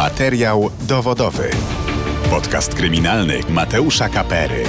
Materiał dowodowy. Podcast kryminalny Mateusza Kapery.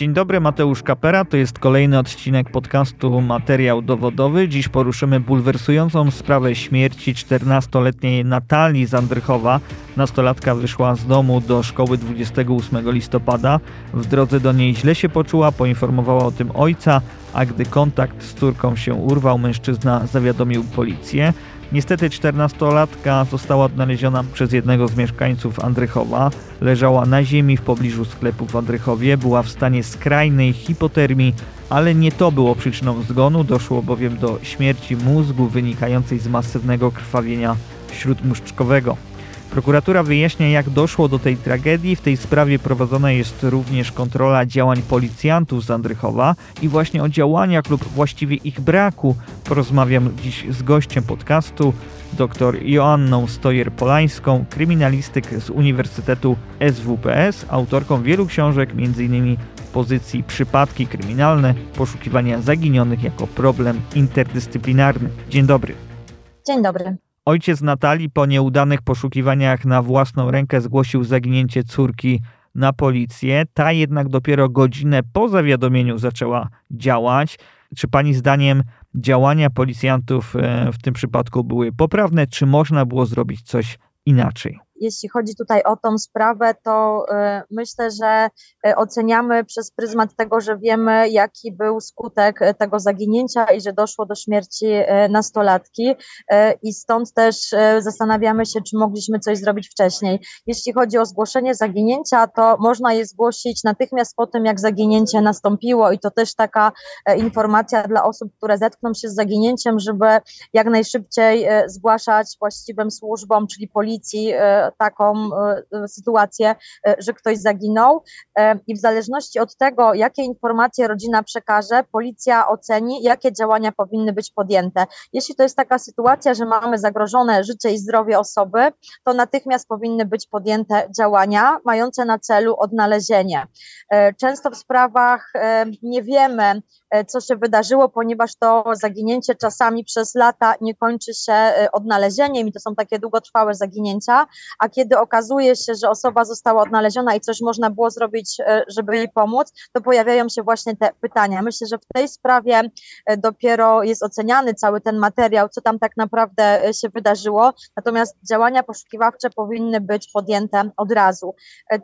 Dzień dobry, Mateusz Kapera. To jest kolejny odcinek podcastu Materiał Dowodowy. Dziś poruszymy bulwersującą sprawę śmierci 14-letniej Natalii Zandrychowa. Nastolatka wyszła z domu do szkoły 28 listopada. W drodze do niej źle się poczuła, poinformowała o tym ojca, a gdy kontakt z córką się urwał, mężczyzna zawiadomił policję. Niestety 14-latka została odnaleziona przez jednego z mieszkańców Andrychowa. Leżała na ziemi w pobliżu sklepu w Andrychowie, była w stanie skrajnej hipotermii, ale nie to było przyczyną zgonu, doszło bowiem do śmierci mózgu wynikającej z masywnego krwawienia śródmuszczkowego. Prokuratura wyjaśnia, jak doszło do tej tragedii. W tej sprawie prowadzona jest również kontrola działań policjantów z Andrychowa i właśnie o działaniach lub właściwie ich braku porozmawiam dziś z gościem podcastu, dr Joanną Stojer-Polańską, kryminalistyk z Uniwersytetu SWPS, autorką wielu książek, m.in. pozycji Przypadki kryminalne, poszukiwania zaginionych jako problem interdyscyplinarny. Dzień dobry. Dzień dobry. Ojciec Natalii po nieudanych poszukiwaniach na własną rękę zgłosił zaginięcie córki na policję. Ta jednak dopiero godzinę po zawiadomieniu zaczęła działać. Czy pani zdaniem działania policjantów e, w tym przypadku były poprawne, czy można było zrobić coś inaczej? Jeśli chodzi tutaj o tą sprawę, to e, myślę, że e, oceniamy przez pryzmat tego, że wiemy, jaki był skutek e, tego zaginięcia i że doszło do śmierci nastolatki i stąd też zastanawiamy się, czy mogliśmy coś zrobić wcześniej. Jeśli chodzi o zgłoszenie zaginięcia, to można je zgłosić natychmiast po tym, jak zaginięcie nastąpiło i to też taka informacja dla osób, które zetkną się z zaginięciem, żeby jak najszybciej zgłaszać właściwym służbom, czyli policji, taką e, sytuację, e, że ktoś zaginął e, i w zależności od tego, jakie informacje rodzina przekaże, policja oceni, jakie działania powinny być podjęte. Jeśli to jest taka sytuacja, że mamy zagrożone życie i zdrowie osoby, to natychmiast powinny być podjęte działania mające na celu odnalezienie. Często w sprawach nie wiemy, co się wydarzyło, ponieważ to zaginięcie czasami przez lata nie kończy się odnalezieniem i to są takie długotrwałe zaginięcia, a kiedy okazuje się, że osoba została odnaleziona i coś można było zrobić, e, żeby jej pomóc, to pojawiają się właśnie te pytania. Myślę, że w tej sprawie e, dopiero jest oceniany cały ten materiał, co tam tak naprawdę e, się wydarzyło, natomiast działania poszukiwawcze powinny być podjęte od razu.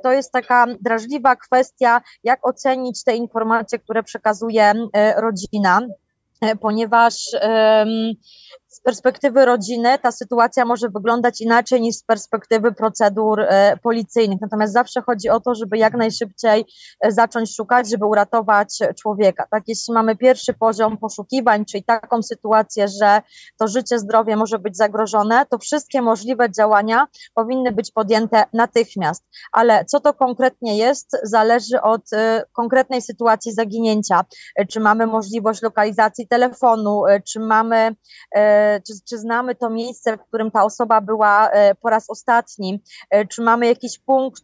To jest taka drażliwa kwestia, jak ocenić te informacje, które przekazuje rodzina ponieważ z perspektywy rodziny ta sytuacja może wyglądać inaczej niż z perspektywy procedur e, policyjnych. Natomiast zawsze chodzi o to, żeby jak najszybciej e, zacząć szukać, żeby uratować człowieka. Tak, jeśli mamy pierwszy poziom poszukiwań, czyli taką sytuację, że to życie, zdrowie może być zagrożone, to wszystkie możliwe działania powinny być podjęte natychmiast. Ale co to konkretnie jest, zależy od e, konkretnej sytuacji zaginięcia. Czy mamy możliwość lokalizacji telefonu, czy mamy czy, czy znamy to miejsce, w którym ta osoba była e, po raz ostatni, e, czy mamy jakiś punkt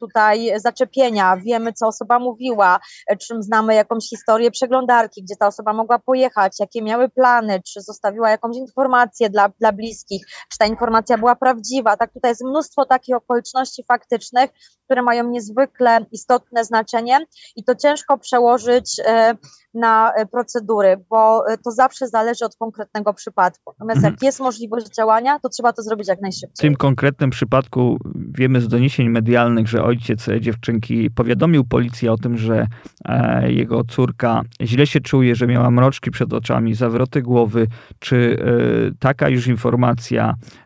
tutaj zaczepienia, wiemy, co osoba mówiła, e, czy znamy jakąś historię przeglądarki, gdzie ta osoba mogła pojechać, jakie miały plany, czy zostawiła jakąś informację dla, dla bliskich, czy ta informacja była prawdziwa. Tak, tutaj jest mnóstwo takich okoliczności faktycznych, które mają niezwykle istotne znaczenie i to ciężko przełożyć na procedury, bo to zawsze zależy od konkretnego przypadku. Natomiast mhm. jak jest możliwość działania, to trzeba to zrobić jak najszybciej. W tym konkretnym przypadku wiemy z doniesień medialnych, że ojciec dziewczynki powiadomił policję o tym, że e, jego córka źle się czuje, że miała mroczki przed oczami, zawroty głowy. Czy e, taka już informacja e,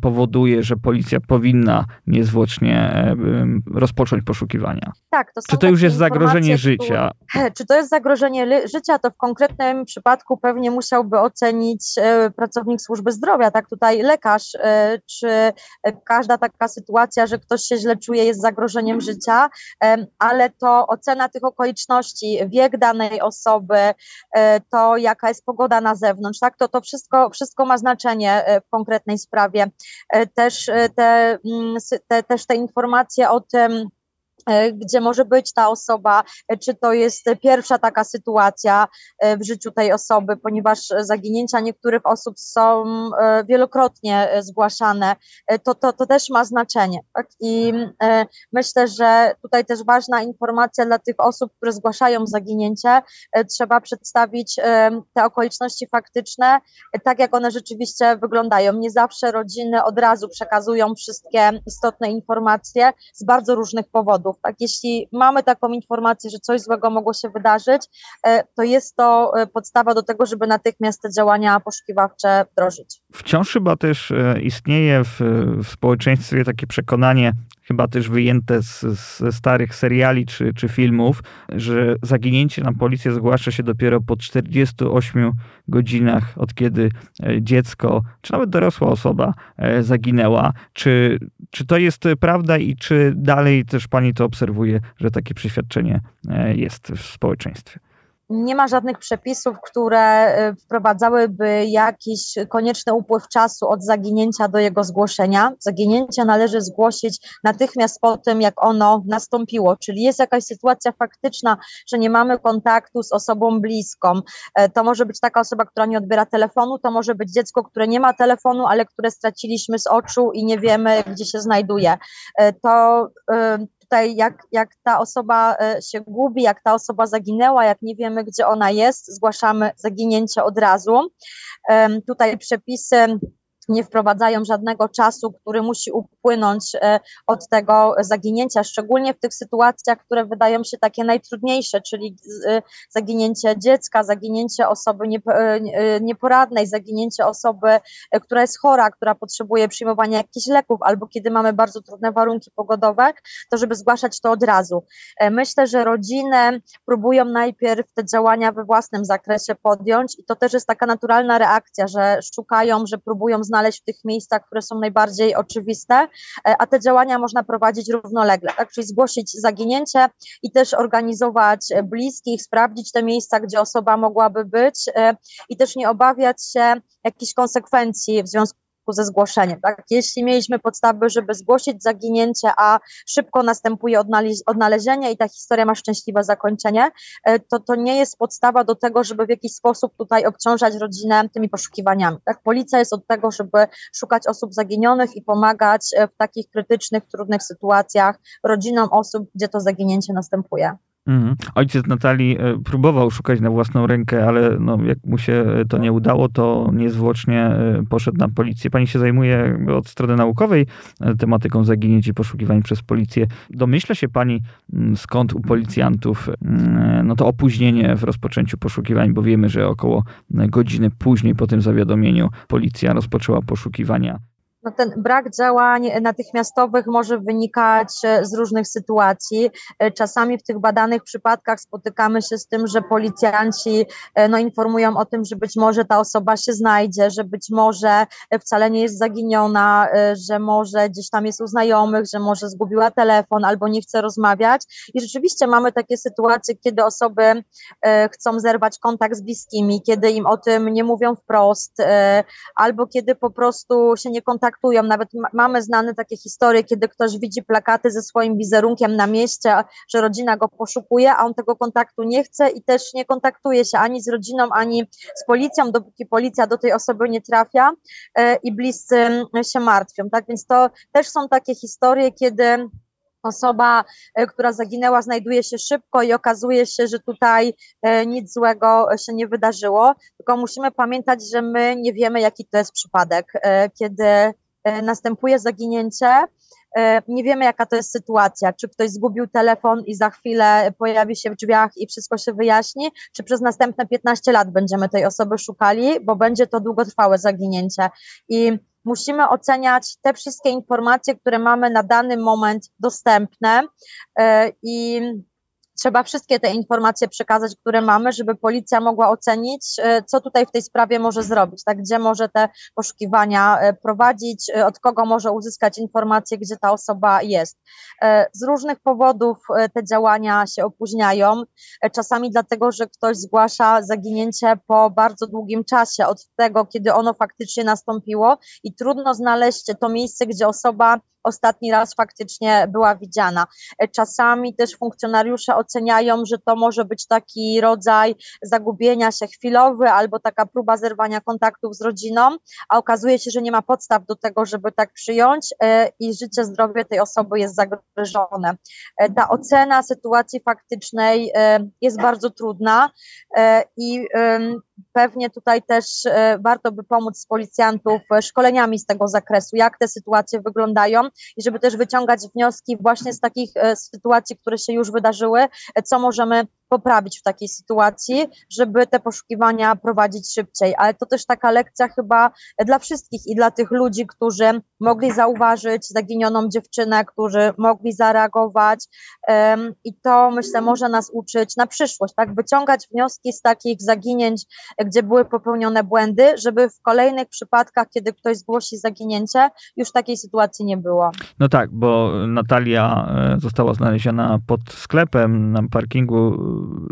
powoduje, że policja powinna niezwłocznie rozpocząć poszukiwania? Tak. To czy to już jest zagrożenie życia? Czy to jest zagrożenie życia, to w konkretnym przypadku pewnie musiałby ocenić E, pracownik służby zdrowia, tak tutaj lekarz, e, czy każda taka sytuacja, że ktoś się źle czuje, jest zagrożeniem życia, ale to ocena tych okoliczności, wiek danej osoby, e, to jaka jest pogoda na zewnątrz, tak, to to wszystko, wszystko ma znaczenie w konkretnej sprawie. Też te, mm, te, też te informacje o tym, E, gdzie może być ta osoba, e, czy to jest pierwsza taka sytuacja e, w życiu tej osoby, ponieważ zaginięcia niektórych osób są wielokrotnie zgłaszane, to, to, to też ma znaczenie. Tak? I myślę, że tutaj też ważna informacja dla tych osób, które zgłaszają zaginięcie, trzeba przedstawić te okoliczności faktyczne, tak jak one rzeczywiście wyglądają. Nie zawsze rodziny od razu przekazują wszystkie istotne informacje z bardzo różnych powodów tak, jeśli mamy taką informację, że coś złego mogło się wydarzyć, e, to jest to e, podstawa do tego, żeby natychmiast te działania poszukiwawcze wdrożyć. Wciąż chyba też e, istnieje w, w społeczeństwie takie przekonanie, chyba też wyjęte ze starych seriali czy, czy filmów, że zaginięcie na policję zgłasza się dopiero po 48 godzinach od kiedy dziecko, czy nawet dorosła osoba zaginęła. Czy, czy to jest prawda i czy dalej też pani to obserwuje, że takie przeświadczenie e, jest w społeczeństwie? Nie ma żadnych przepisów, które e, wprowadzałyby jakiś konieczny upływ czasu od zaginięcia do jego zgłoszenia. Zaginięcie należy zgłosić natychmiast po tym, jak ono nastąpiło, czyli jest jakaś sytuacja faktyczna, że nie mamy kontaktu z osobą bliską. E, to może być taka osoba, która nie odbiera telefonu, to może być dziecko, które nie ma telefonu, ale które straciliśmy z oczu i nie wiemy, gdzie się znajduje. To tutaj jak, jak ta osoba e, się gubi, jak ta osoba zaginęła, jak nie wiemy, gdzie ona jest, zgłaszamy zaginięcie od razu. Tutaj przepisy nie wprowadzają żadnego czasu, który musi upłynąć e, od tego zaginięcia, szczególnie w tych sytuacjach, które wydają się takie najtrudniejsze, czyli e, zaginięcie dziecka, zaginięcie osoby e, nieporadnej, zaginięcie osoby, która jest chora, która potrzebuje przyjmowania jakichś leków, albo kiedy mamy bardzo trudne warunki pogodowe, to żeby zgłaszać to od razu. Myślę, że rodziny próbują najpierw te działania we własnym zakresie podjąć i to też jest taka naturalna reakcja, że szukają, że próbują znaleźć znaleźć w tych miejscach, które są najbardziej oczywiste, e, a te działania można prowadzić równolegle, tak? czyli zgłosić zaginięcie i też organizować bliskich, sprawdzić te miejsca, gdzie osoba mogłaby być e, i też nie obawiać się jakichś konsekwencji w związku związku ze zgłoszeniem. Tak? Jeśli mieliśmy podstawy, żeby zgłosić zaginięcie, a szybko następuje odnalezienie i ta historia ma szczęśliwe zakończenie, e, to to nie jest podstawa do tego, żeby w jakiś sposób tutaj obciążać rodzinę tymi poszukiwaniami. Tak? Policja jest od tego, żeby szukać osób zaginionych i pomagać e, w takich krytycznych, trudnych sytuacjach rodzinom osób, gdzie to zaginięcie następuje. Mhm. Ojciec Natalii e, próbował szukać na własną rękę, ale no, jak mu się to nie udało, to niezwłocznie e, poszedł na policję. Pani się zajmuje od strony naukowej e, tematyką zaginięć i poszukiwań przez policję. Domyśla się pani, mm, skąd u policjantów no to opóźnienie w rozpoczęciu poszukiwań, bo wiemy, że około godziny później po tym zawiadomieniu policja rozpoczęła poszukiwania no ten brak działań natychmiastowych może wynikać e, z różnych sytuacji. E, czasami w tych badanych przypadkach spotykamy się z tym, że policjanci e, no, informują o tym, że być może ta osoba się znajdzie, że być może wcale nie jest zaginiona, że może gdzieś tam jest u znajomych, że może zgubiła telefon albo nie chce rozmawiać. I rzeczywiście mamy takie sytuacje, kiedy osoby chcą zerwać kontakt z bliskimi, kiedy im o tym nie mówią wprost, albo kiedy po prostu się nie kontaktują traktują. Nawet mamy znane takie historie, kiedy ktoś widzi plakaty ze swoim wizerunkiem na mieście, że rodzina go poszukuje, a on tego kontaktu nie chce i też nie kontaktuje się ani z rodziną, ani z policją, dopóki policja do tej osoby nie trafia e, i bliscy się martwią. Tak więc to też są takie historie, kiedy osoba, e, która zaginęła, znajduje się szybko i okazuje się, że tutaj e, nic złego się nie wydarzyło. Tylko musimy pamiętać, że my nie wiemy, jaki to jest przypadek, kiedy E, następuje zaginięcie, e, nie wiemy jaka to jest sytuacja, czy ktoś zgubił telefon i za chwilę pojawi się w drzwiach i wszystko się wyjaśni, czy przez następne 15 lat będziemy tej osoby szukali, bo będzie to długotrwałe zaginięcie. I musimy oceniać te wszystkie informacje, które mamy na dany moment dostępne. E, i trzeba wszystkie te informacje przekazać, które mamy, żeby policja mogła ocenić, e, co tutaj w tej sprawie może zrobić, tak, gdzie może te poszukiwania e, prowadzić, e, od kogo może uzyskać informacje, gdzie ta osoba jest. Z różnych powodów te działania się opóźniają, czasami dlatego, że ktoś zgłasza zaginięcie po bardzo długim czasie od tego, kiedy ono faktycznie nastąpiło i trudno znaleźć to miejsce, gdzie osoba ostatni raz faktycznie była widziana. Czasami też funkcjonariusze oceniają, że to może być taki rodzaj zagubienia się chwilowy albo taka próba zerwania kontaktów z rodziną, a okazuje się, że nie ma podstaw do tego, żeby tak przyjąć i życie, zdrowie tej osoby jest zagrożone. Ta ocena sytuacji faktycznej jest bardzo trudna i pewnie tutaj też e, warto by pomóc policjantów szkoleniami z tego zakresu, jak te sytuacje wyglądają i żeby też wyciągać wnioski właśnie z takich e, sytuacji, które się już wydarzyły, e, co możemy poprawić w takiej sytuacji, żeby te poszukiwania prowadzić szybciej. Ale to też taka lekcja chyba dla wszystkich i dla tych ludzi, którzy mogli zauważyć zaginioną dziewczynę, którzy mogli zareagować i to myślę może nas uczyć na przyszłość, tak, wyciągać wnioski z takich zaginięć, gdzie były popełnione błędy, żeby w kolejnych przypadkach, kiedy ktoś zgłosi zaginięcie, już takiej sytuacji nie było. No tak, bo Natalia e, została znaleziona pod sklepem na parkingu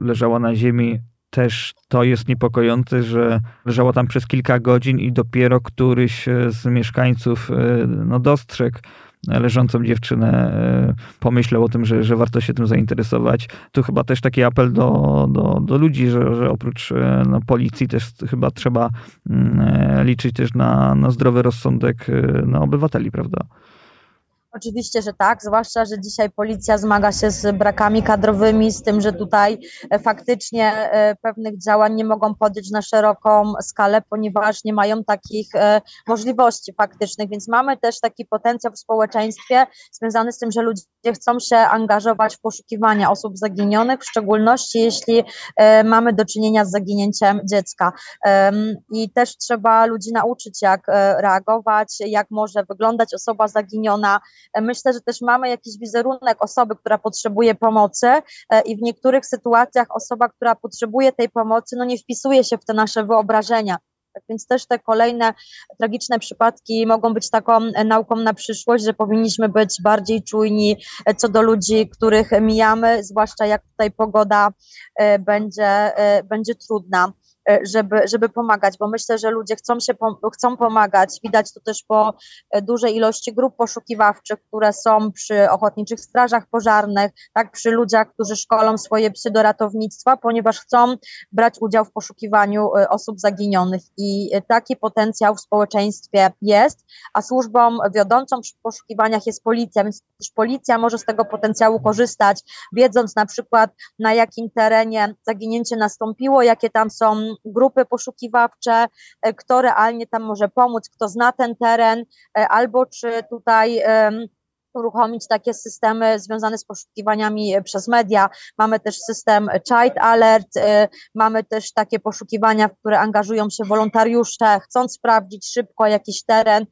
leżała na ziemi, też to jest niepokojące, że leżała tam przez kilka godzin i dopiero któryś e, z mieszkańców e, no, dostrzegł leżącą dziewczynę, e, pomyślał o tym, że, że warto się tym zainteresować. Tu chyba też taki apel do, do, do ludzi, że, że oprócz no, policji też chyba trzeba mm, liczyć też na, na zdrowy rozsądek no, obywateli, prawda? Oczywiście, że tak, zwłaszcza, że dzisiaj policja zmaga się z brakami kadrowymi, z tym, że tutaj e, faktycznie e, pewnych działań nie mogą podjąć na szeroką skalę, ponieważ nie mają takich e, możliwości faktycznych, więc mamy też taki potencjał w społeczeństwie związany z tym, że ludzie chcą się angażować w poszukiwania osób zaginionych, w szczególności jeśli mamy do czynienia z zaginięciem dziecka. I też trzeba ludzi nauczyć, jak reagować, jak może wyglądać osoba zaginiona, Myślę, że też mamy jakiś wizerunek osoby, która potrzebuje pomocy e, i w niektórych sytuacjach osoba, która potrzebuje tej pomocy, no nie wpisuje się w te nasze wyobrażenia. Tak więc też te kolejne tragiczne przypadki mogą być taką e, nauką na przyszłość, że powinniśmy być bardziej czujni e, co do ludzi, których mijamy, zwłaszcza jak tutaj pogoda będzie, będzie trudna. E, żeby, żeby pomagać, bo myślę, że ludzie chcą się chcą pomagać. Widać to też po e, dużej ilości grup poszukiwawczych, które są przy ochotniczych strażach pożarnych, tak, przy ludziach, którzy szkolą swoje psy do ratownictwa, ponieważ chcą brać udział w poszukiwaniu e, osób zaginionych i taki potencjał w społeczeństwie jest, a służbą wiodącą przy poszukiwaniach jest policja, więc też policja może z tego potencjału korzystać, wiedząc na przykład na jakim terenie zaginięcie nastąpiło, jakie tam są grupy poszukiwawcze, e, kto realnie tam może pomóc, kto zna ten teren, e, albo czy tutaj uruchomić takie systemy związane z poszukiwaniami e, przez media. Mamy też system Child Alert, mamy też takie poszukiwania, w które angażują się wolontariusze, chcąc sprawdzić szybko jakiś teren,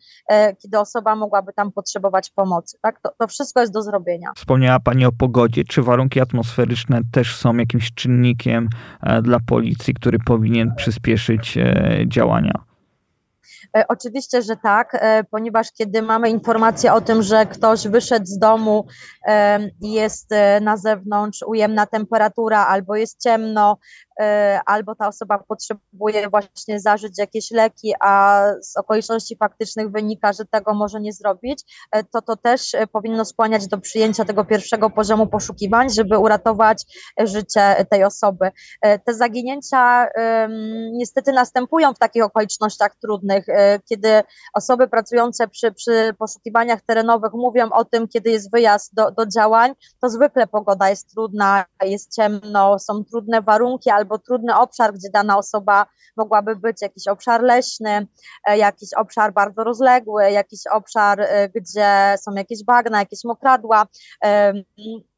kiedy osoba mogłaby tam potrzebować pomocy. Tak? To, to wszystko jest do zrobienia. Wspomniała Pani o pogodzie. Czy warunki atmosferyczne też są jakimś czynnikiem e, dla policji, który powinien przyspieszyć e, działania? E, oczywiście, że tak, e, ponieważ kiedy mamy informację o tym, że ktoś wyszedł z domu jest e, na zewnątrz ujemna temperatura albo jest ciemno, albo ta osoba potrzebuje właśnie zażyć jakieś leki, a z okoliczności faktycznych wynika, że tego może nie zrobić, to to też powinno skłaniać do przyjęcia tego pierwszego poziomu poszukiwań, żeby uratować życie tej osoby. Te zaginięcia niestety następują w takich okolicznościach trudnych, kiedy osoby pracujące przy, przy poszukiwaniach terenowych mówią o tym, kiedy jest wyjazd do, do działań, to zwykle pogoda jest trudna, jest ciemno, są trudne warunki trudny obszar, gdzie dana osoba mogłaby być, jakiś obszar leśny, e, jakiś obszar bardzo rozległy, jakiś obszar, e, gdzie są jakieś bagna, jakieś mokradła.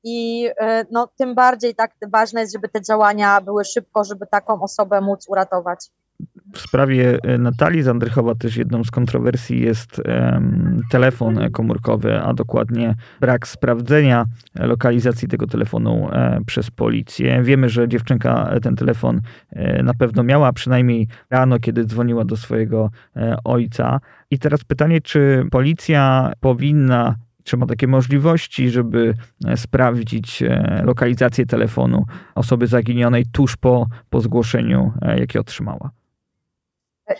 I e, no, tym bardziej tak ważne jest, żeby te działania były szybko, żeby taką osobę móc uratować. W sprawie e, Natalii Zandrychowa też jedną z kontrowersji jest um, telefon komórkowy, a dokładnie brak sprawdzenia lokalizacji tego telefonu e, przez policję. Wiemy, że dziewczynka ten telefon e, na pewno miała, przynajmniej rano, kiedy dzwoniła do swojego e, ojca. I teraz pytanie, czy policja powinna czy ma takie możliwości, żeby e, sprawdzić e, lokalizację telefonu osoby zaginionej tuż po, po zgłoszeniu, jakie otrzymała?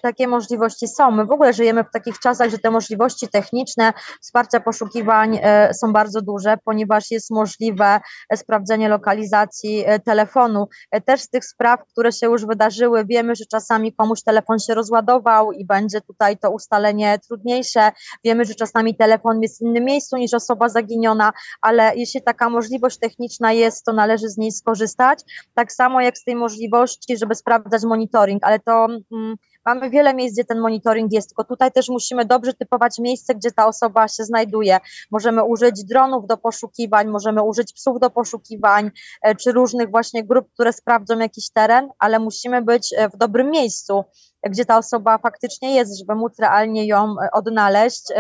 Takie możliwości są. My w ogóle żyjemy w takich czasach, że te możliwości techniczne wsparcia poszukiwań e, są bardzo duże, ponieważ jest możliwe sprawdzenie lokalizacji e, telefonu. E, też z tych spraw, które się już wydarzyły, wiemy, że czasami komuś telefon się rozładował i będzie tutaj to ustalenie trudniejsze. Wiemy, że czasami telefon jest w innym miejscu niż osoba zaginiona, ale jeśli taka możliwość techniczna jest, to należy z niej skorzystać. Tak samo jak z tej możliwości, żeby sprawdzać monitoring, ale to mm, Mamy wiele miejsc, gdzie ten monitoring jest, tylko tutaj też musimy dobrze typować miejsce, gdzie ta osoba się znajduje. Możemy użyć dronów do poszukiwań, możemy użyć psów do poszukiwań, e, czy różnych właśnie grup, które sprawdzą jakiś teren, ale musimy być e, w dobrym miejscu, gdzie ta osoba faktycznie jest, żeby móc realnie ją e, odnaleźć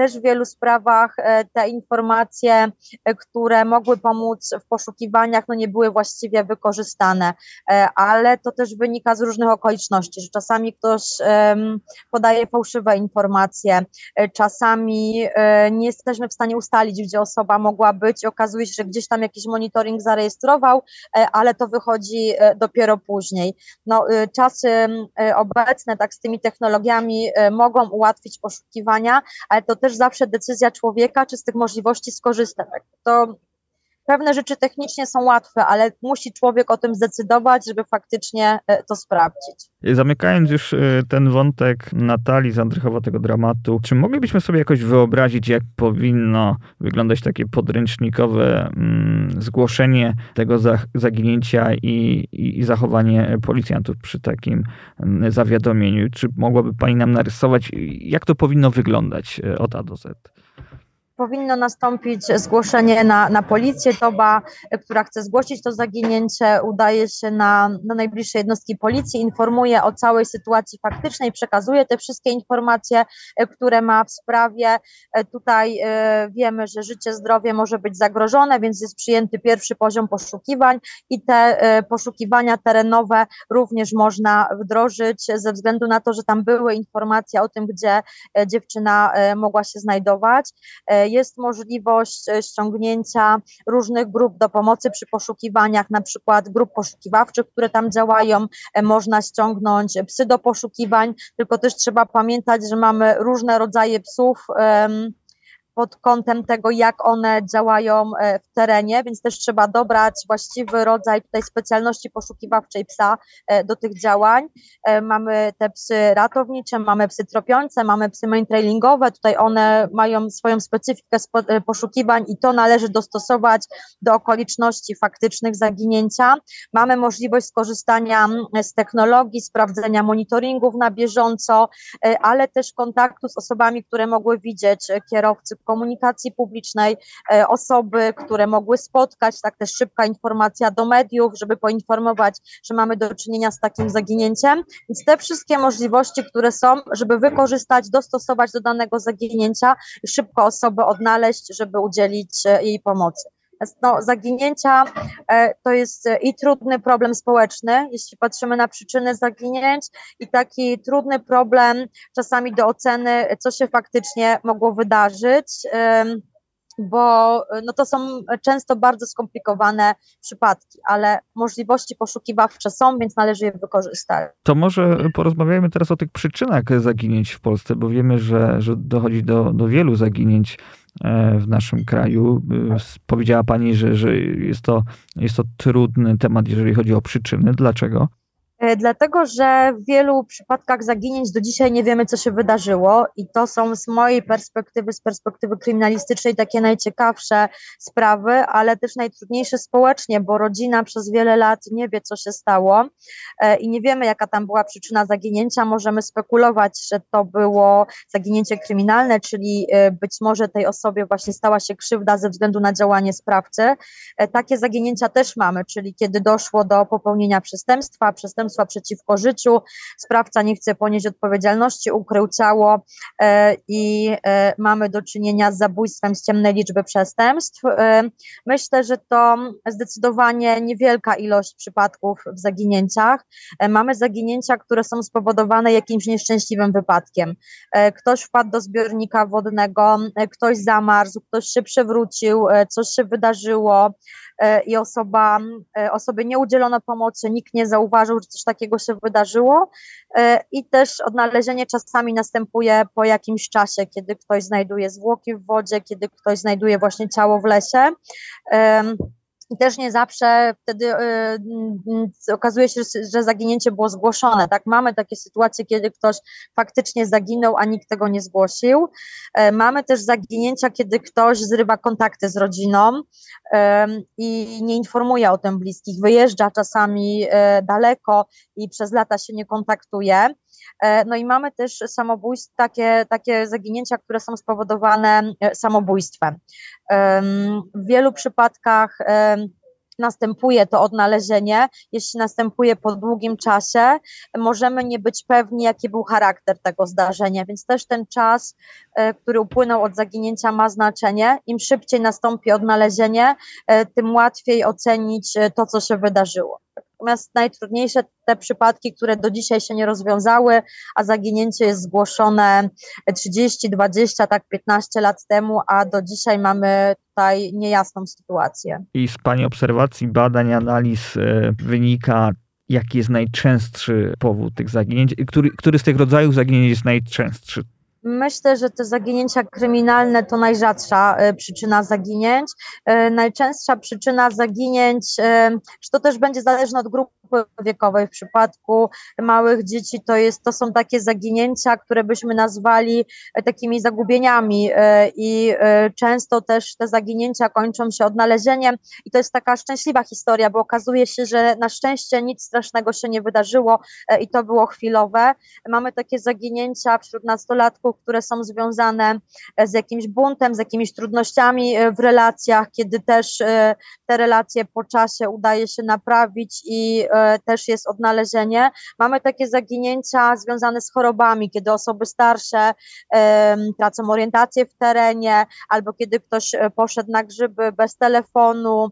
też w wielu sprawach e, te informacje, e, które mogły pomóc w poszukiwaniach, no nie były właściwie wykorzystane, e, ale to też wynika z różnych okoliczności, że czasami ktoś podaje fałszywe informacje, czasami nie jesteśmy w stanie ustalić, gdzie osoba mogła być, okazuje się, że gdzieś tam jakiś monitoring zarejestrował, ale to wychodzi dopiero później. No, czasy obecne tak z tymi technologiami mogą ułatwić poszukiwania, ale to też też zawsze decyzja człowieka, czy z tych możliwości skorzysta. To pewne rzeczy technicznie są łatwe, ale musi człowiek o tym zdecydować, żeby faktycznie e, to sprawdzić. Zamykając już e, ten wątek Natalii z Andrychowa, tego dramatu, czy moglibyśmy sobie jakoś wyobrazić, jak powinno wyglądać takie podręcznikowe mm, zgłoszenie tego zaginięcia i, i, zachowanie policjantów przy takim mm, zawiadomieniu? Czy mogłaby Pani nam narysować, jak to powinno wyglądać e, od A do Z? Powinno nastąpić zgłoszenie na, na policję. Toba, która chce zgłosić to zaginięcie, udaje się na, na najbliższe jednostki policji, informuje o całej sytuacji faktycznej, przekazuje te wszystkie informacje, e, które ma w sprawie. E, tutaj e, wiemy, że życie, zdrowie może być zagrożone, więc jest przyjęty pierwszy poziom poszukiwań i te poszukiwania terenowe również można wdrożyć ze względu na to, że tam były informacje o tym, gdzie dziewczyna mogła się znajdować jest możliwość e, ściągnięcia różnych grup do pomocy przy poszukiwaniach, na przykład grup poszukiwawczych, które tam działają, e, można ściągnąć psy do poszukiwań, tylko też trzeba pamiętać, że mamy różne rodzaje psów pod kątem tego, jak one działają e, w terenie, więc też trzeba dobrać właściwy rodzaj tutaj specjalności poszukiwawczej psa e, do tych działań. E, mamy te psy ratownicze, mamy psy tropiące, mamy psy maintrailingowe, tutaj one mają swoją specyfikę poszukiwań i to należy dostosować do okoliczności faktycznych zaginięcia. Mamy możliwość skorzystania z technologii, sprawdzenia monitoringów na bieżąco, ale też kontaktu z osobami, które mogły widzieć kierowcy komunikacji publicznej, e, osoby, które mogły spotkać, tak też szybka informacja do mediów, żeby poinformować, że mamy do czynienia z takim zaginięciem. Więc te wszystkie możliwości, które są, żeby wykorzystać, dostosować do danego zaginięcia, szybko osobę odnaleźć, żeby udzielić e, jej pomocy. No, zaginięcia e, to jest i trudny problem społeczny, jeśli patrzymy na przyczyny zaginięć, i taki trudny problem czasami do oceny, co się faktycznie mogło wydarzyć bo no to są często bardzo skomplikowane przypadki, ale możliwości poszukiwawcze są, więc należy je wykorzystać. To może porozmawiajmy teraz o tych przyczynach zaginięć w Polsce, bo wiemy, że, że dochodzi do, do wielu zaginięć E, w naszym kraju. E, powiedziała Pani, że, że jest, to, jest to trudny temat, jeżeli chodzi o przyczyny. Dlaczego? E, dlatego, że w wielu przypadkach zaginięć do dzisiaj nie wiemy, co się wydarzyło, i to są z mojej perspektywy, z perspektywy kryminalistycznej, takie najciekawsze sprawy, ale też najtrudniejsze społecznie, bo rodzina przez wiele lat nie wie, co się stało e, i nie wiemy, jaka tam była przyczyna zaginięcia. Możemy spekulować, że to było zaginięcie kryminalne, czyli e, być może tej osobie właśnie stała się krzywda ze względu na działanie sprawcy. Takie zaginięcia też mamy, czyli kiedy doszło do popełnienia przestępstwa, przestępstwa przestępstwa przeciwko życiu. Sprawca nie chce ponieść odpowiedzialności, ukrył ciało e, i e, mamy do czynienia z zabójstwem z ciemnej liczby przestępstw. E, myślę, że to zdecydowanie niewielka ilość przypadków w zaginięciach. Mamy zaginięcia, które są spowodowane jakimś nieszczęśliwym wypadkiem. Ktoś wpadł do zbiornika wodnego, ktoś zamarzł, ktoś się przewrócił, coś się wydarzyło i osoba, osobie nie udzielono pomocy, nikt nie zauważył, że coś takiego się wydarzyło i też odnalezienie czasami następuje po jakimś czasie, kiedy ktoś znajduje zwłoki w wodzie, kiedy ktoś znajduje właśnie ciało w lesie. I też nie zawsze wtedy y, okazuje się, że zaginięcie było zgłoszone. Tak, mamy takie sytuacje, kiedy ktoś faktycznie zaginął, a nikt tego nie zgłosił. E, mamy też zaginięcia, kiedy ktoś zrywa kontakty z rodziną i nie informuje o tym bliskich, wyjeżdża czasami e, daleko i przez lata się nie kontaktuje. E, no i mamy też samobójstwa, takie, takie zaginięcia, które są spowodowane e, samobójstwem. W wielu przypadkach następuje to odnalezienie, jeśli następuje po długim czasie, możemy nie być pewni, jaki był charakter tego zdarzenia, więc też ten czas, e, który upłynął od zaginięcia ma znaczenie. Im szybciej nastąpi odnalezienie, tym łatwiej ocenić to, co się wydarzyło. Natomiast najtrudniejsze te przypadki, które do dzisiaj się nie rozwiązały, a zaginięcie jest zgłoszone 30, 20, tak 15 lat temu, a do dzisiaj mamy tutaj niejasną sytuację. I z Pani obserwacji, badań, analiz e, wynika, jaki jest najczęstszy powód tych zaginięć, który, który z tych rodzajów zaginięć jest najczęstszy? Myślę, że te zaginięcia kryminalne to najrzadsza e, przyczyna zaginięć. E, najczęstsza przyczyna zaginięć, e, czy to też będzie zależne od grupy wiekowej. W przypadku małych dzieci to, jest, to są takie zaginięcia, które byśmy nazwali takimi zagubieniami i często też te zaginięcia kończą się odnalezieniem i to jest taka szczęśliwa historia, bo okazuje się, że na szczęście nic strasznego się nie wydarzyło i to było chwilowe. Mamy takie zaginięcia wśród nastolatków, które są związane e, z jakimś buntem, z jakimiś trudnościami e, w relacjach, kiedy też e, te relacje po czasie udaje się naprawić i też jest odnalezienie. Mamy takie zaginięcia związane z chorobami, kiedy osoby starsze tracą orientację w terenie, albo kiedy ktoś poszedł na grzyby bez telefonu,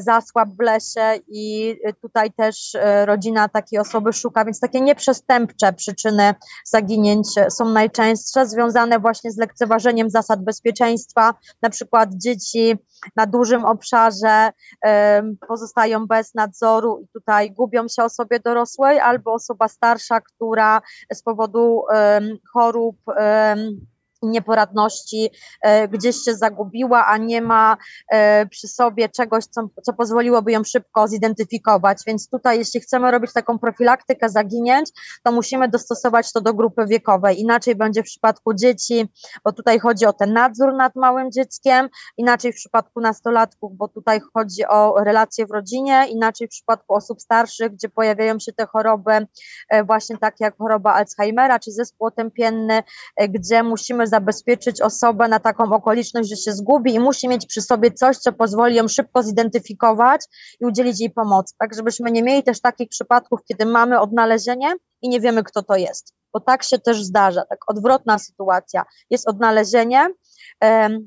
zasłab w lesie i tutaj też rodzina takiej osoby szuka, więc takie nieprzestępcze przyczyny zaginięć są najczęstsze związane właśnie z lekceważeniem zasad bezpieczeństwa, na przykład dzieci na dużym obszarze pozostają bez nadzoru i tutaj gubią się osobie dorosłej, albo osoba starsza, która z powodu chorób nieporadności e, gdzieś się zagubiła, a nie ma e, przy sobie czegoś, co, co pozwoliłoby ją szybko zidentyfikować. Więc tutaj, jeśli chcemy robić taką profilaktykę zaginięć, to musimy dostosować to do grupy wiekowej. Inaczej będzie w przypadku dzieci, bo tutaj chodzi o ten nadzór nad małym dzieckiem, inaczej w przypadku nastolatków, bo tutaj chodzi o relacje w rodzinie, inaczej w przypadku osób starszych, gdzie pojawiają się te choroby, e, właśnie takie jak choroba Alzheimera czy zespół otępienny, gdzie musimy zabezpieczyć osobę na taką okoliczność, że się zgubi i musi mieć przy sobie coś, co pozwoli ją szybko zidentyfikować i udzielić jej pomocy. Tak, żebyśmy nie mieli też takich przypadków, kiedy mamy odnalezienie i nie wiemy, kto to jest. Bo tak się też zdarza, tak odwrotna sytuacja. Jest odnalezienie,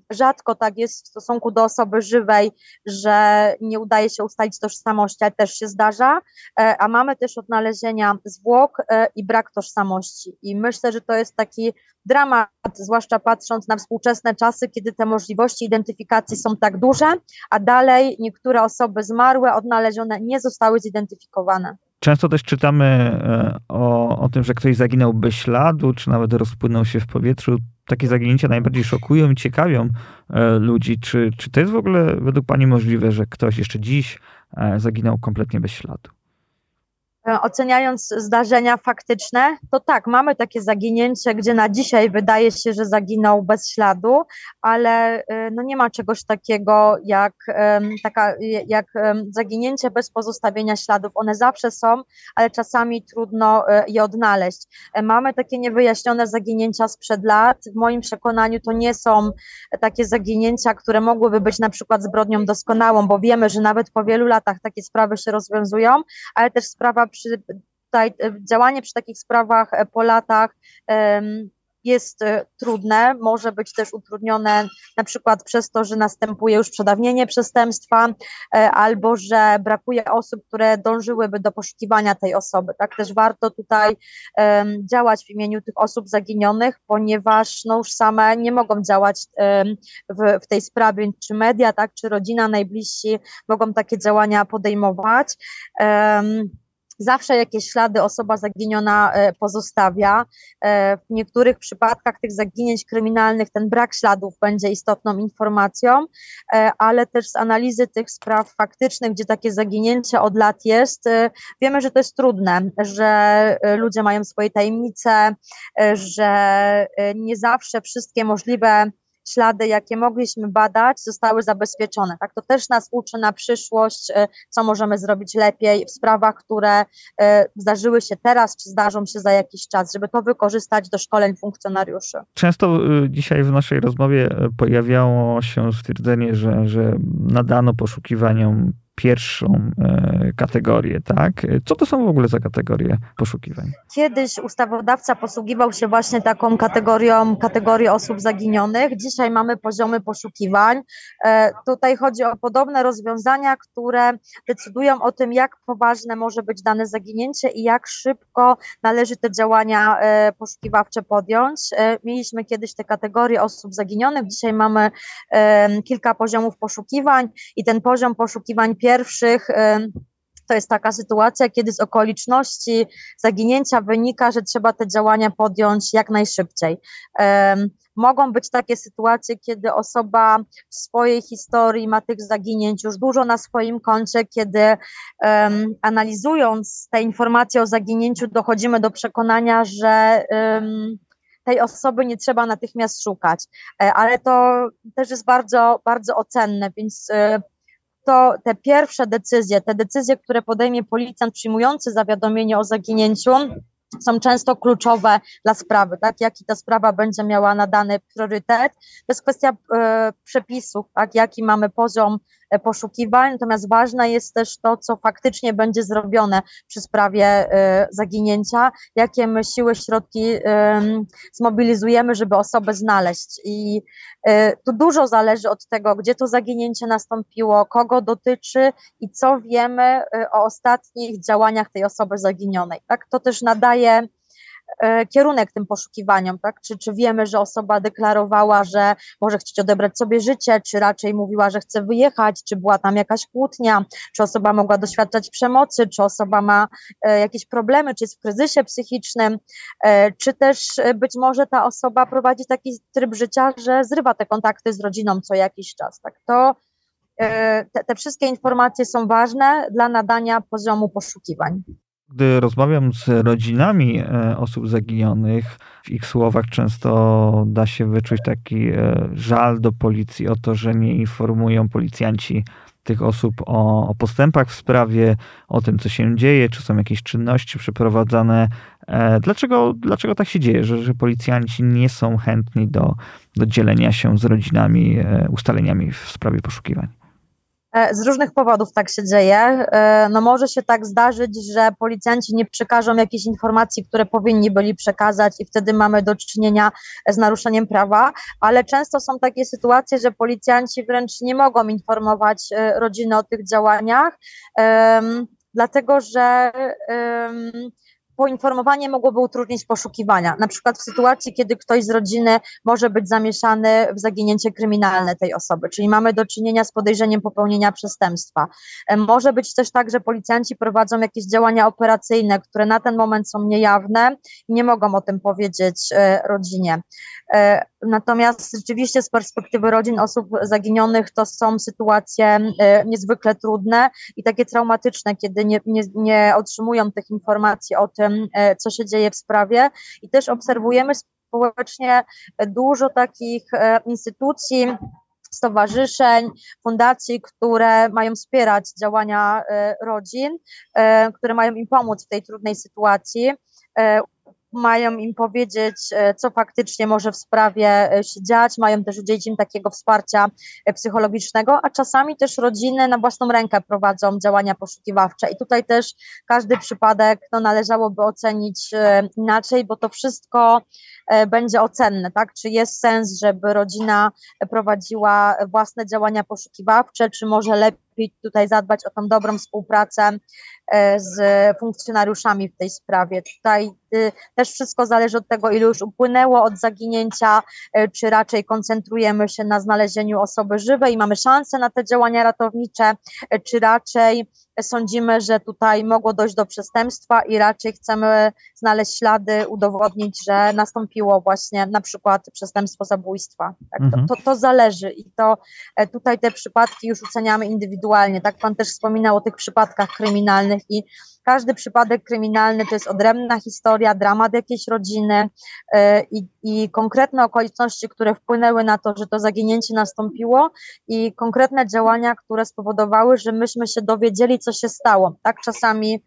Rzadko tak jest w stosunku do osoby żywej, że nie udaje się ustalić tożsamości, ale też się zdarza, e, a mamy też odnalezienia zwłok e, i brak tożsamości. I myślę, że to jest taki dramat, zwłaszcza patrząc na współczesne czasy, kiedy te możliwości identyfikacji są tak duże, a dalej niektóre osoby zmarłe, odnalezione nie zostały zidentyfikowane. Często też czytamy e, o, o tym, że ktoś zaginął bez śladu, czy nawet rozpłynął się w powietrzu. Takie zaginięcia najbardziej szokują i ciekawią e, ludzi. Czy, czy to jest w ogóle według Pani możliwe, że ktoś jeszcze dziś e, zaginął kompletnie bez śladu? E, oceniając zdarzenia faktyczne, to tak, mamy takie zaginięcie, gdzie na dzisiaj wydaje się, że zaginął bez śladu, ale e, no nie ma czegoś takiego jak, taka, jak zaginięcie bez pozostawienia śladów. One zawsze są, ale czasami trudno e, je odnaleźć. Mamy takie niewyjaśnione zaginięcia sprzed lat. W moim przekonaniu to nie są takie zaginięcia, które mogłyby być na przykład zbrodnią doskonałą, bo wiemy, że nawet po wielu latach takie sprawy się rozwiązują, ale też sprawa przy e, działanie przy takich sprawach e, po latach jest e, trudne, może być też utrudnione na przykład przez to, że następuje już przedawnienie przestępstwa albo że brakuje osób, które dążyłyby do poszukiwania tej osoby. Tak też warto tutaj działać w imieniu tych osób zaginionych, ponieważ no już same nie mogą działać w, w tej sprawie, czy media, tak, czy rodzina, najbliżsi mogą takie działania podejmować. Zawsze jakieś ślady osoba zaginiona e, pozostawia. E, w niektórych przypadkach tych zaginięć kryminalnych ten brak śladów będzie istotną informacją, e, ale też z analizy tych spraw faktycznych, gdzie takie zaginięcie od lat jest, wiemy, że to jest trudne, że ludzie mają swoje tajemnice, że nie zawsze wszystkie możliwe ślady, jakie mogliśmy badać, zostały zabezpieczone. Tak, to też nas uczy na przyszłość, e, co możemy zrobić lepiej w sprawach, które e, zdarzyły się teraz, czy zdarzą się za jakiś czas, żeby to wykorzystać do szkoleń funkcjonariuszy. Często e, dzisiaj w naszej rozmowie pojawiało się stwierdzenie, że, że nadano poszukiwaniom pierwszą e, kategorię, tak? Co to są w ogóle za kategorie poszukiwań? Kiedyś ustawodawca posługiwał się właśnie taką kategorią, kategorię osób zaginionych. Dzisiaj mamy poziomy poszukiwań. E, tutaj chodzi o podobne rozwiązania, które decydują o tym, jak poważne może być dane zaginięcie i jak szybko należy te działania e, poszukiwawcze podjąć. Mieliśmy kiedyś te kategorie osób zaginionych, dzisiaj mamy kilka poziomów poszukiwań i ten poziom poszukiwań pierwszych to jest taka sytuacja, kiedy z okoliczności zaginięcia wynika, że trzeba te działania podjąć jak najszybciej. Mogą być takie sytuacje, kiedy osoba w swojej historii ma tych zaginięć już dużo na swoim koncie, kiedy um, analizując te informacje o zaginięciu, dochodzimy do przekonania, że um, tej osoby nie trzeba natychmiast szukać, e, ale to też jest bardzo, bardzo ocenne, więc e, to te pierwsze decyzje, te decyzje, które podejmie policjant przyjmujący zawiadomienie o zaginięciu, są często kluczowe dla sprawy, tak? Jaki ta sprawa będzie miała nadany priorytet. To jest kwestia e, przepisów, tak? Jaki mamy poziom poszukiwań, natomiast ważne jest też to, co faktycznie będzie zrobione przy sprawie e, zaginięcia, jakie my siły, środki zmobilizujemy, żeby osobę znaleźć. I e, tu dużo zależy od tego, gdzie to zaginięcie nastąpiło, kogo dotyczy i co wiemy o ostatnich działaniach tej osoby zaginionej. Tak? To też nadaje E, kierunek tym poszukiwaniom, tak? Czy, czy wiemy, że osoba deklarowała, że może chcieć odebrać sobie życie, czy raczej mówiła, że chce wyjechać, czy była tam jakaś kłótnia, czy osoba mogła doświadczać przemocy, czy osoba ma e, jakieś problemy, czy jest w kryzysie psychicznym, e, czy też być może ta osoba prowadzi taki tryb życia, że zrywa te kontakty z rodziną co jakiś czas, tak? To te, te wszystkie informacje są ważne dla nadania poziomu poszukiwań. Gdy rozmawiam z rodzinami e, osób zaginionych, w ich słowach często da się wyczuć taki e, żal do policji o to, że nie informują policjanci tych osób o, o, postępach w sprawie, o tym, co się dzieje, czy są jakieś czynności przeprowadzane. E, dlaczego, dlaczego tak się dzieje, że, że policjanci nie są chętni do, do dzielenia się z rodzinami ustaleniami w sprawie poszukiwań? E, z różnych powodów tak się dzieje. E, no może się tak zdarzyć, że policjanci nie przekażą jakichś informacji, które powinni byli przekazać i wtedy mamy do czynienia z naruszeniem prawa, ale często są takie sytuacje, że policjanci wręcz nie mogą informować e, rodziny o tych działaniach, dlatego że poinformowanie mogłoby utrudnić poszukiwania. Na przykład w sytuacji, kiedy ktoś z rodziny może być zamieszany w zaginięcie kryminalne tej osoby, czyli mamy do czynienia z podejrzeniem popełnienia przestępstwa. E, może być też tak, że policjanci prowadzą jakieś działania operacyjne, które na ten moment są niejawne i nie mogą o tym powiedzieć e, rodzinie. E, natomiast rzeczywiście z perspektywy rodzin osób zaginionych to są sytuacje niezwykle trudne i takie traumatyczne, kiedy nie, nie, nie otrzymują tych informacji o tym, E, co się dzieje w sprawie. I też obserwujemy społecznie dużo takich e, instytucji, stowarzyszeń, fundacji, które mają wspierać działania e, rodzin, które mają im pomóc w tej trudnej sytuacji mają im powiedzieć, e, co faktycznie może w sprawie e, się dziać, mają też udzielić im takiego wsparcia e, psychologicznego, a czasami też rodziny na własną rękę prowadzą działania poszukiwawcze. I tutaj też każdy przypadek no, należałoby ocenić inaczej, bo to wszystko będzie ocenne, tak? Czy jest sens, żeby rodzina prowadziła własne działania poszukiwawcze, czy może lepiej tutaj zadbać o tą dobrą współpracę E, z funkcjonariuszami w tej sprawie. Tutaj y, też wszystko zależy od tego, ile już upłynęło od zaginięcia, e, czy raczej koncentrujemy się na znalezieniu osoby żywej i mamy szansę na te działania ratownicze, e, czy raczej sądzimy, że tutaj mogło dojść do przestępstwa i raczej chcemy znaleźć ślady, udowodnić, że nastąpiło właśnie na przykład przestępstwo zabójstwa. Tak, mhm. to, to, to, zależy i to tutaj te przypadki już oceniamy indywidualnie. Tak pan też wspominał o tych przypadkach kryminalnych i każdy przypadek kryminalny to jest odrębna historia, dramat jakiejś rodziny e, i, i konkretne okoliczności, które wpłynęły na to, że to zaginięcie nastąpiło i konkretne działania, które spowodowały, że myśmy się dowiedzieli, co się stało. Tak, czasami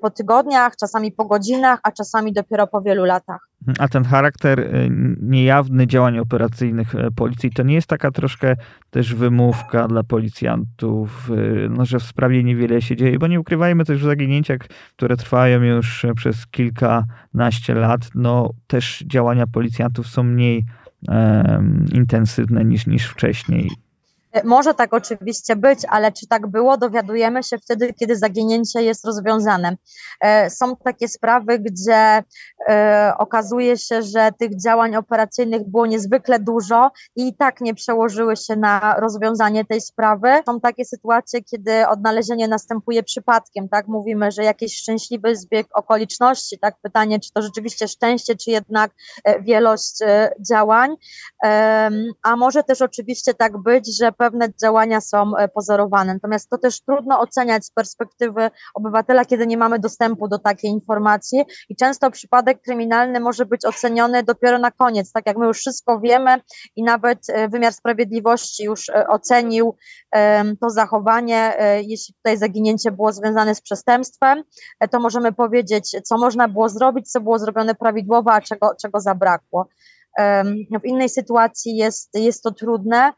po tygodniach, czasami po godzinach, a czasami dopiero po wielu latach. A ten charakter y, niejawny działań operacyjnych e, policji to nie jest taka troszkę też wymówka dla policjantów, no, że w sprawie niewiele się dzieje, bo nie ukrywajmy też w zaginięciach, które trwają już przez kilkanaście lat, no też działania policjantów są mniej um, intensywne niż, niż wcześniej. Może tak oczywiście być, ale czy tak było, dowiadujemy się wtedy, kiedy zaginięcie jest rozwiązane. E, są takie sprawy, gdzie e, okazuje się, że tych działań operacyjnych było niezwykle dużo i tak nie przełożyły się na rozwiązanie tej sprawy. Są takie sytuacje, kiedy odnalezienie następuje przypadkiem, tak? Mówimy, że jakiś szczęśliwy zbieg okoliczności, tak? Pytanie, czy to rzeczywiście szczęście, czy jednak e, wielość działań. A może też oczywiście tak być, że pewne działania są e, pozorowane. Natomiast to też trudno oceniać z perspektywy obywatela, kiedy nie mamy dostępu do takiej informacji i często przypadek kryminalny może być oceniony dopiero na koniec, tak jak my już wszystko wiemy i nawet e, wymiar sprawiedliwości już e, ocenił to zachowanie, jeśli tutaj zaginięcie było związane z przestępstwem, to możemy powiedzieć, co można było zrobić, co było zrobione prawidłowo, a czego, czego zabrakło. W innej sytuacji jest, jest to trudne.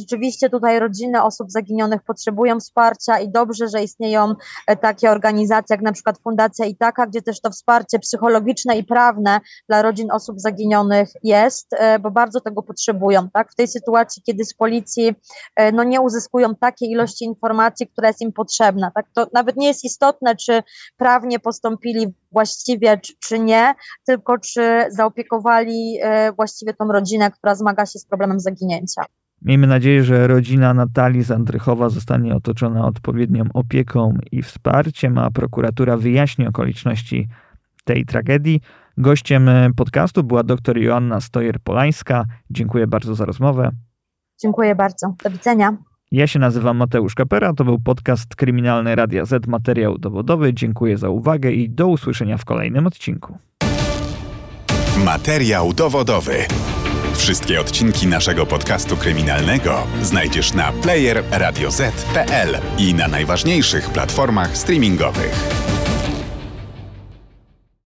Rzeczywiście tutaj rodziny osób zaginionych potrzebują wsparcia i dobrze, że istnieją e, takie organizacje jak na przykład Fundacja Itaka, gdzie też to wsparcie psychologiczne i prawne dla rodzin osób zaginionych jest, e, bo bardzo tego potrzebują. Tak? W tej sytuacji, kiedy z policji e, no, nie uzyskują takiej ilości informacji, która jest im potrzebna. Tak? To nawet nie jest istotne, czy prawnie postąpili właściwie, czy, czy nie, tylko czy zaopiekowali właściwie tą rodzinę, która zmaga się z problemem zaginięcia. Miejmy nadzieję, że rodzina Natalii Zandrychowa zostanie otoczona odpowiednią opieką i wsparciem, a prokuratura wyjaśni okoliczności tej tragedii. Gościem podcastu była dr Joanna Stojer-Polańska. Dziękuję bardzo za rozmowę. Dziękuję bardzo. Do widzenia. Ja się nazywam Mateusz Kapera, to był podcast Kryminalny Radia Z, materiał dowodowy. Dziękuję za uwagę i do usłyszenia w kolejnym odcinku. Materiał dowodowy. Wszystkie odcinki naszego podcastu kryminalnego znajdziesz na player radioz.pl i na najważniejszych platformach streamingowych.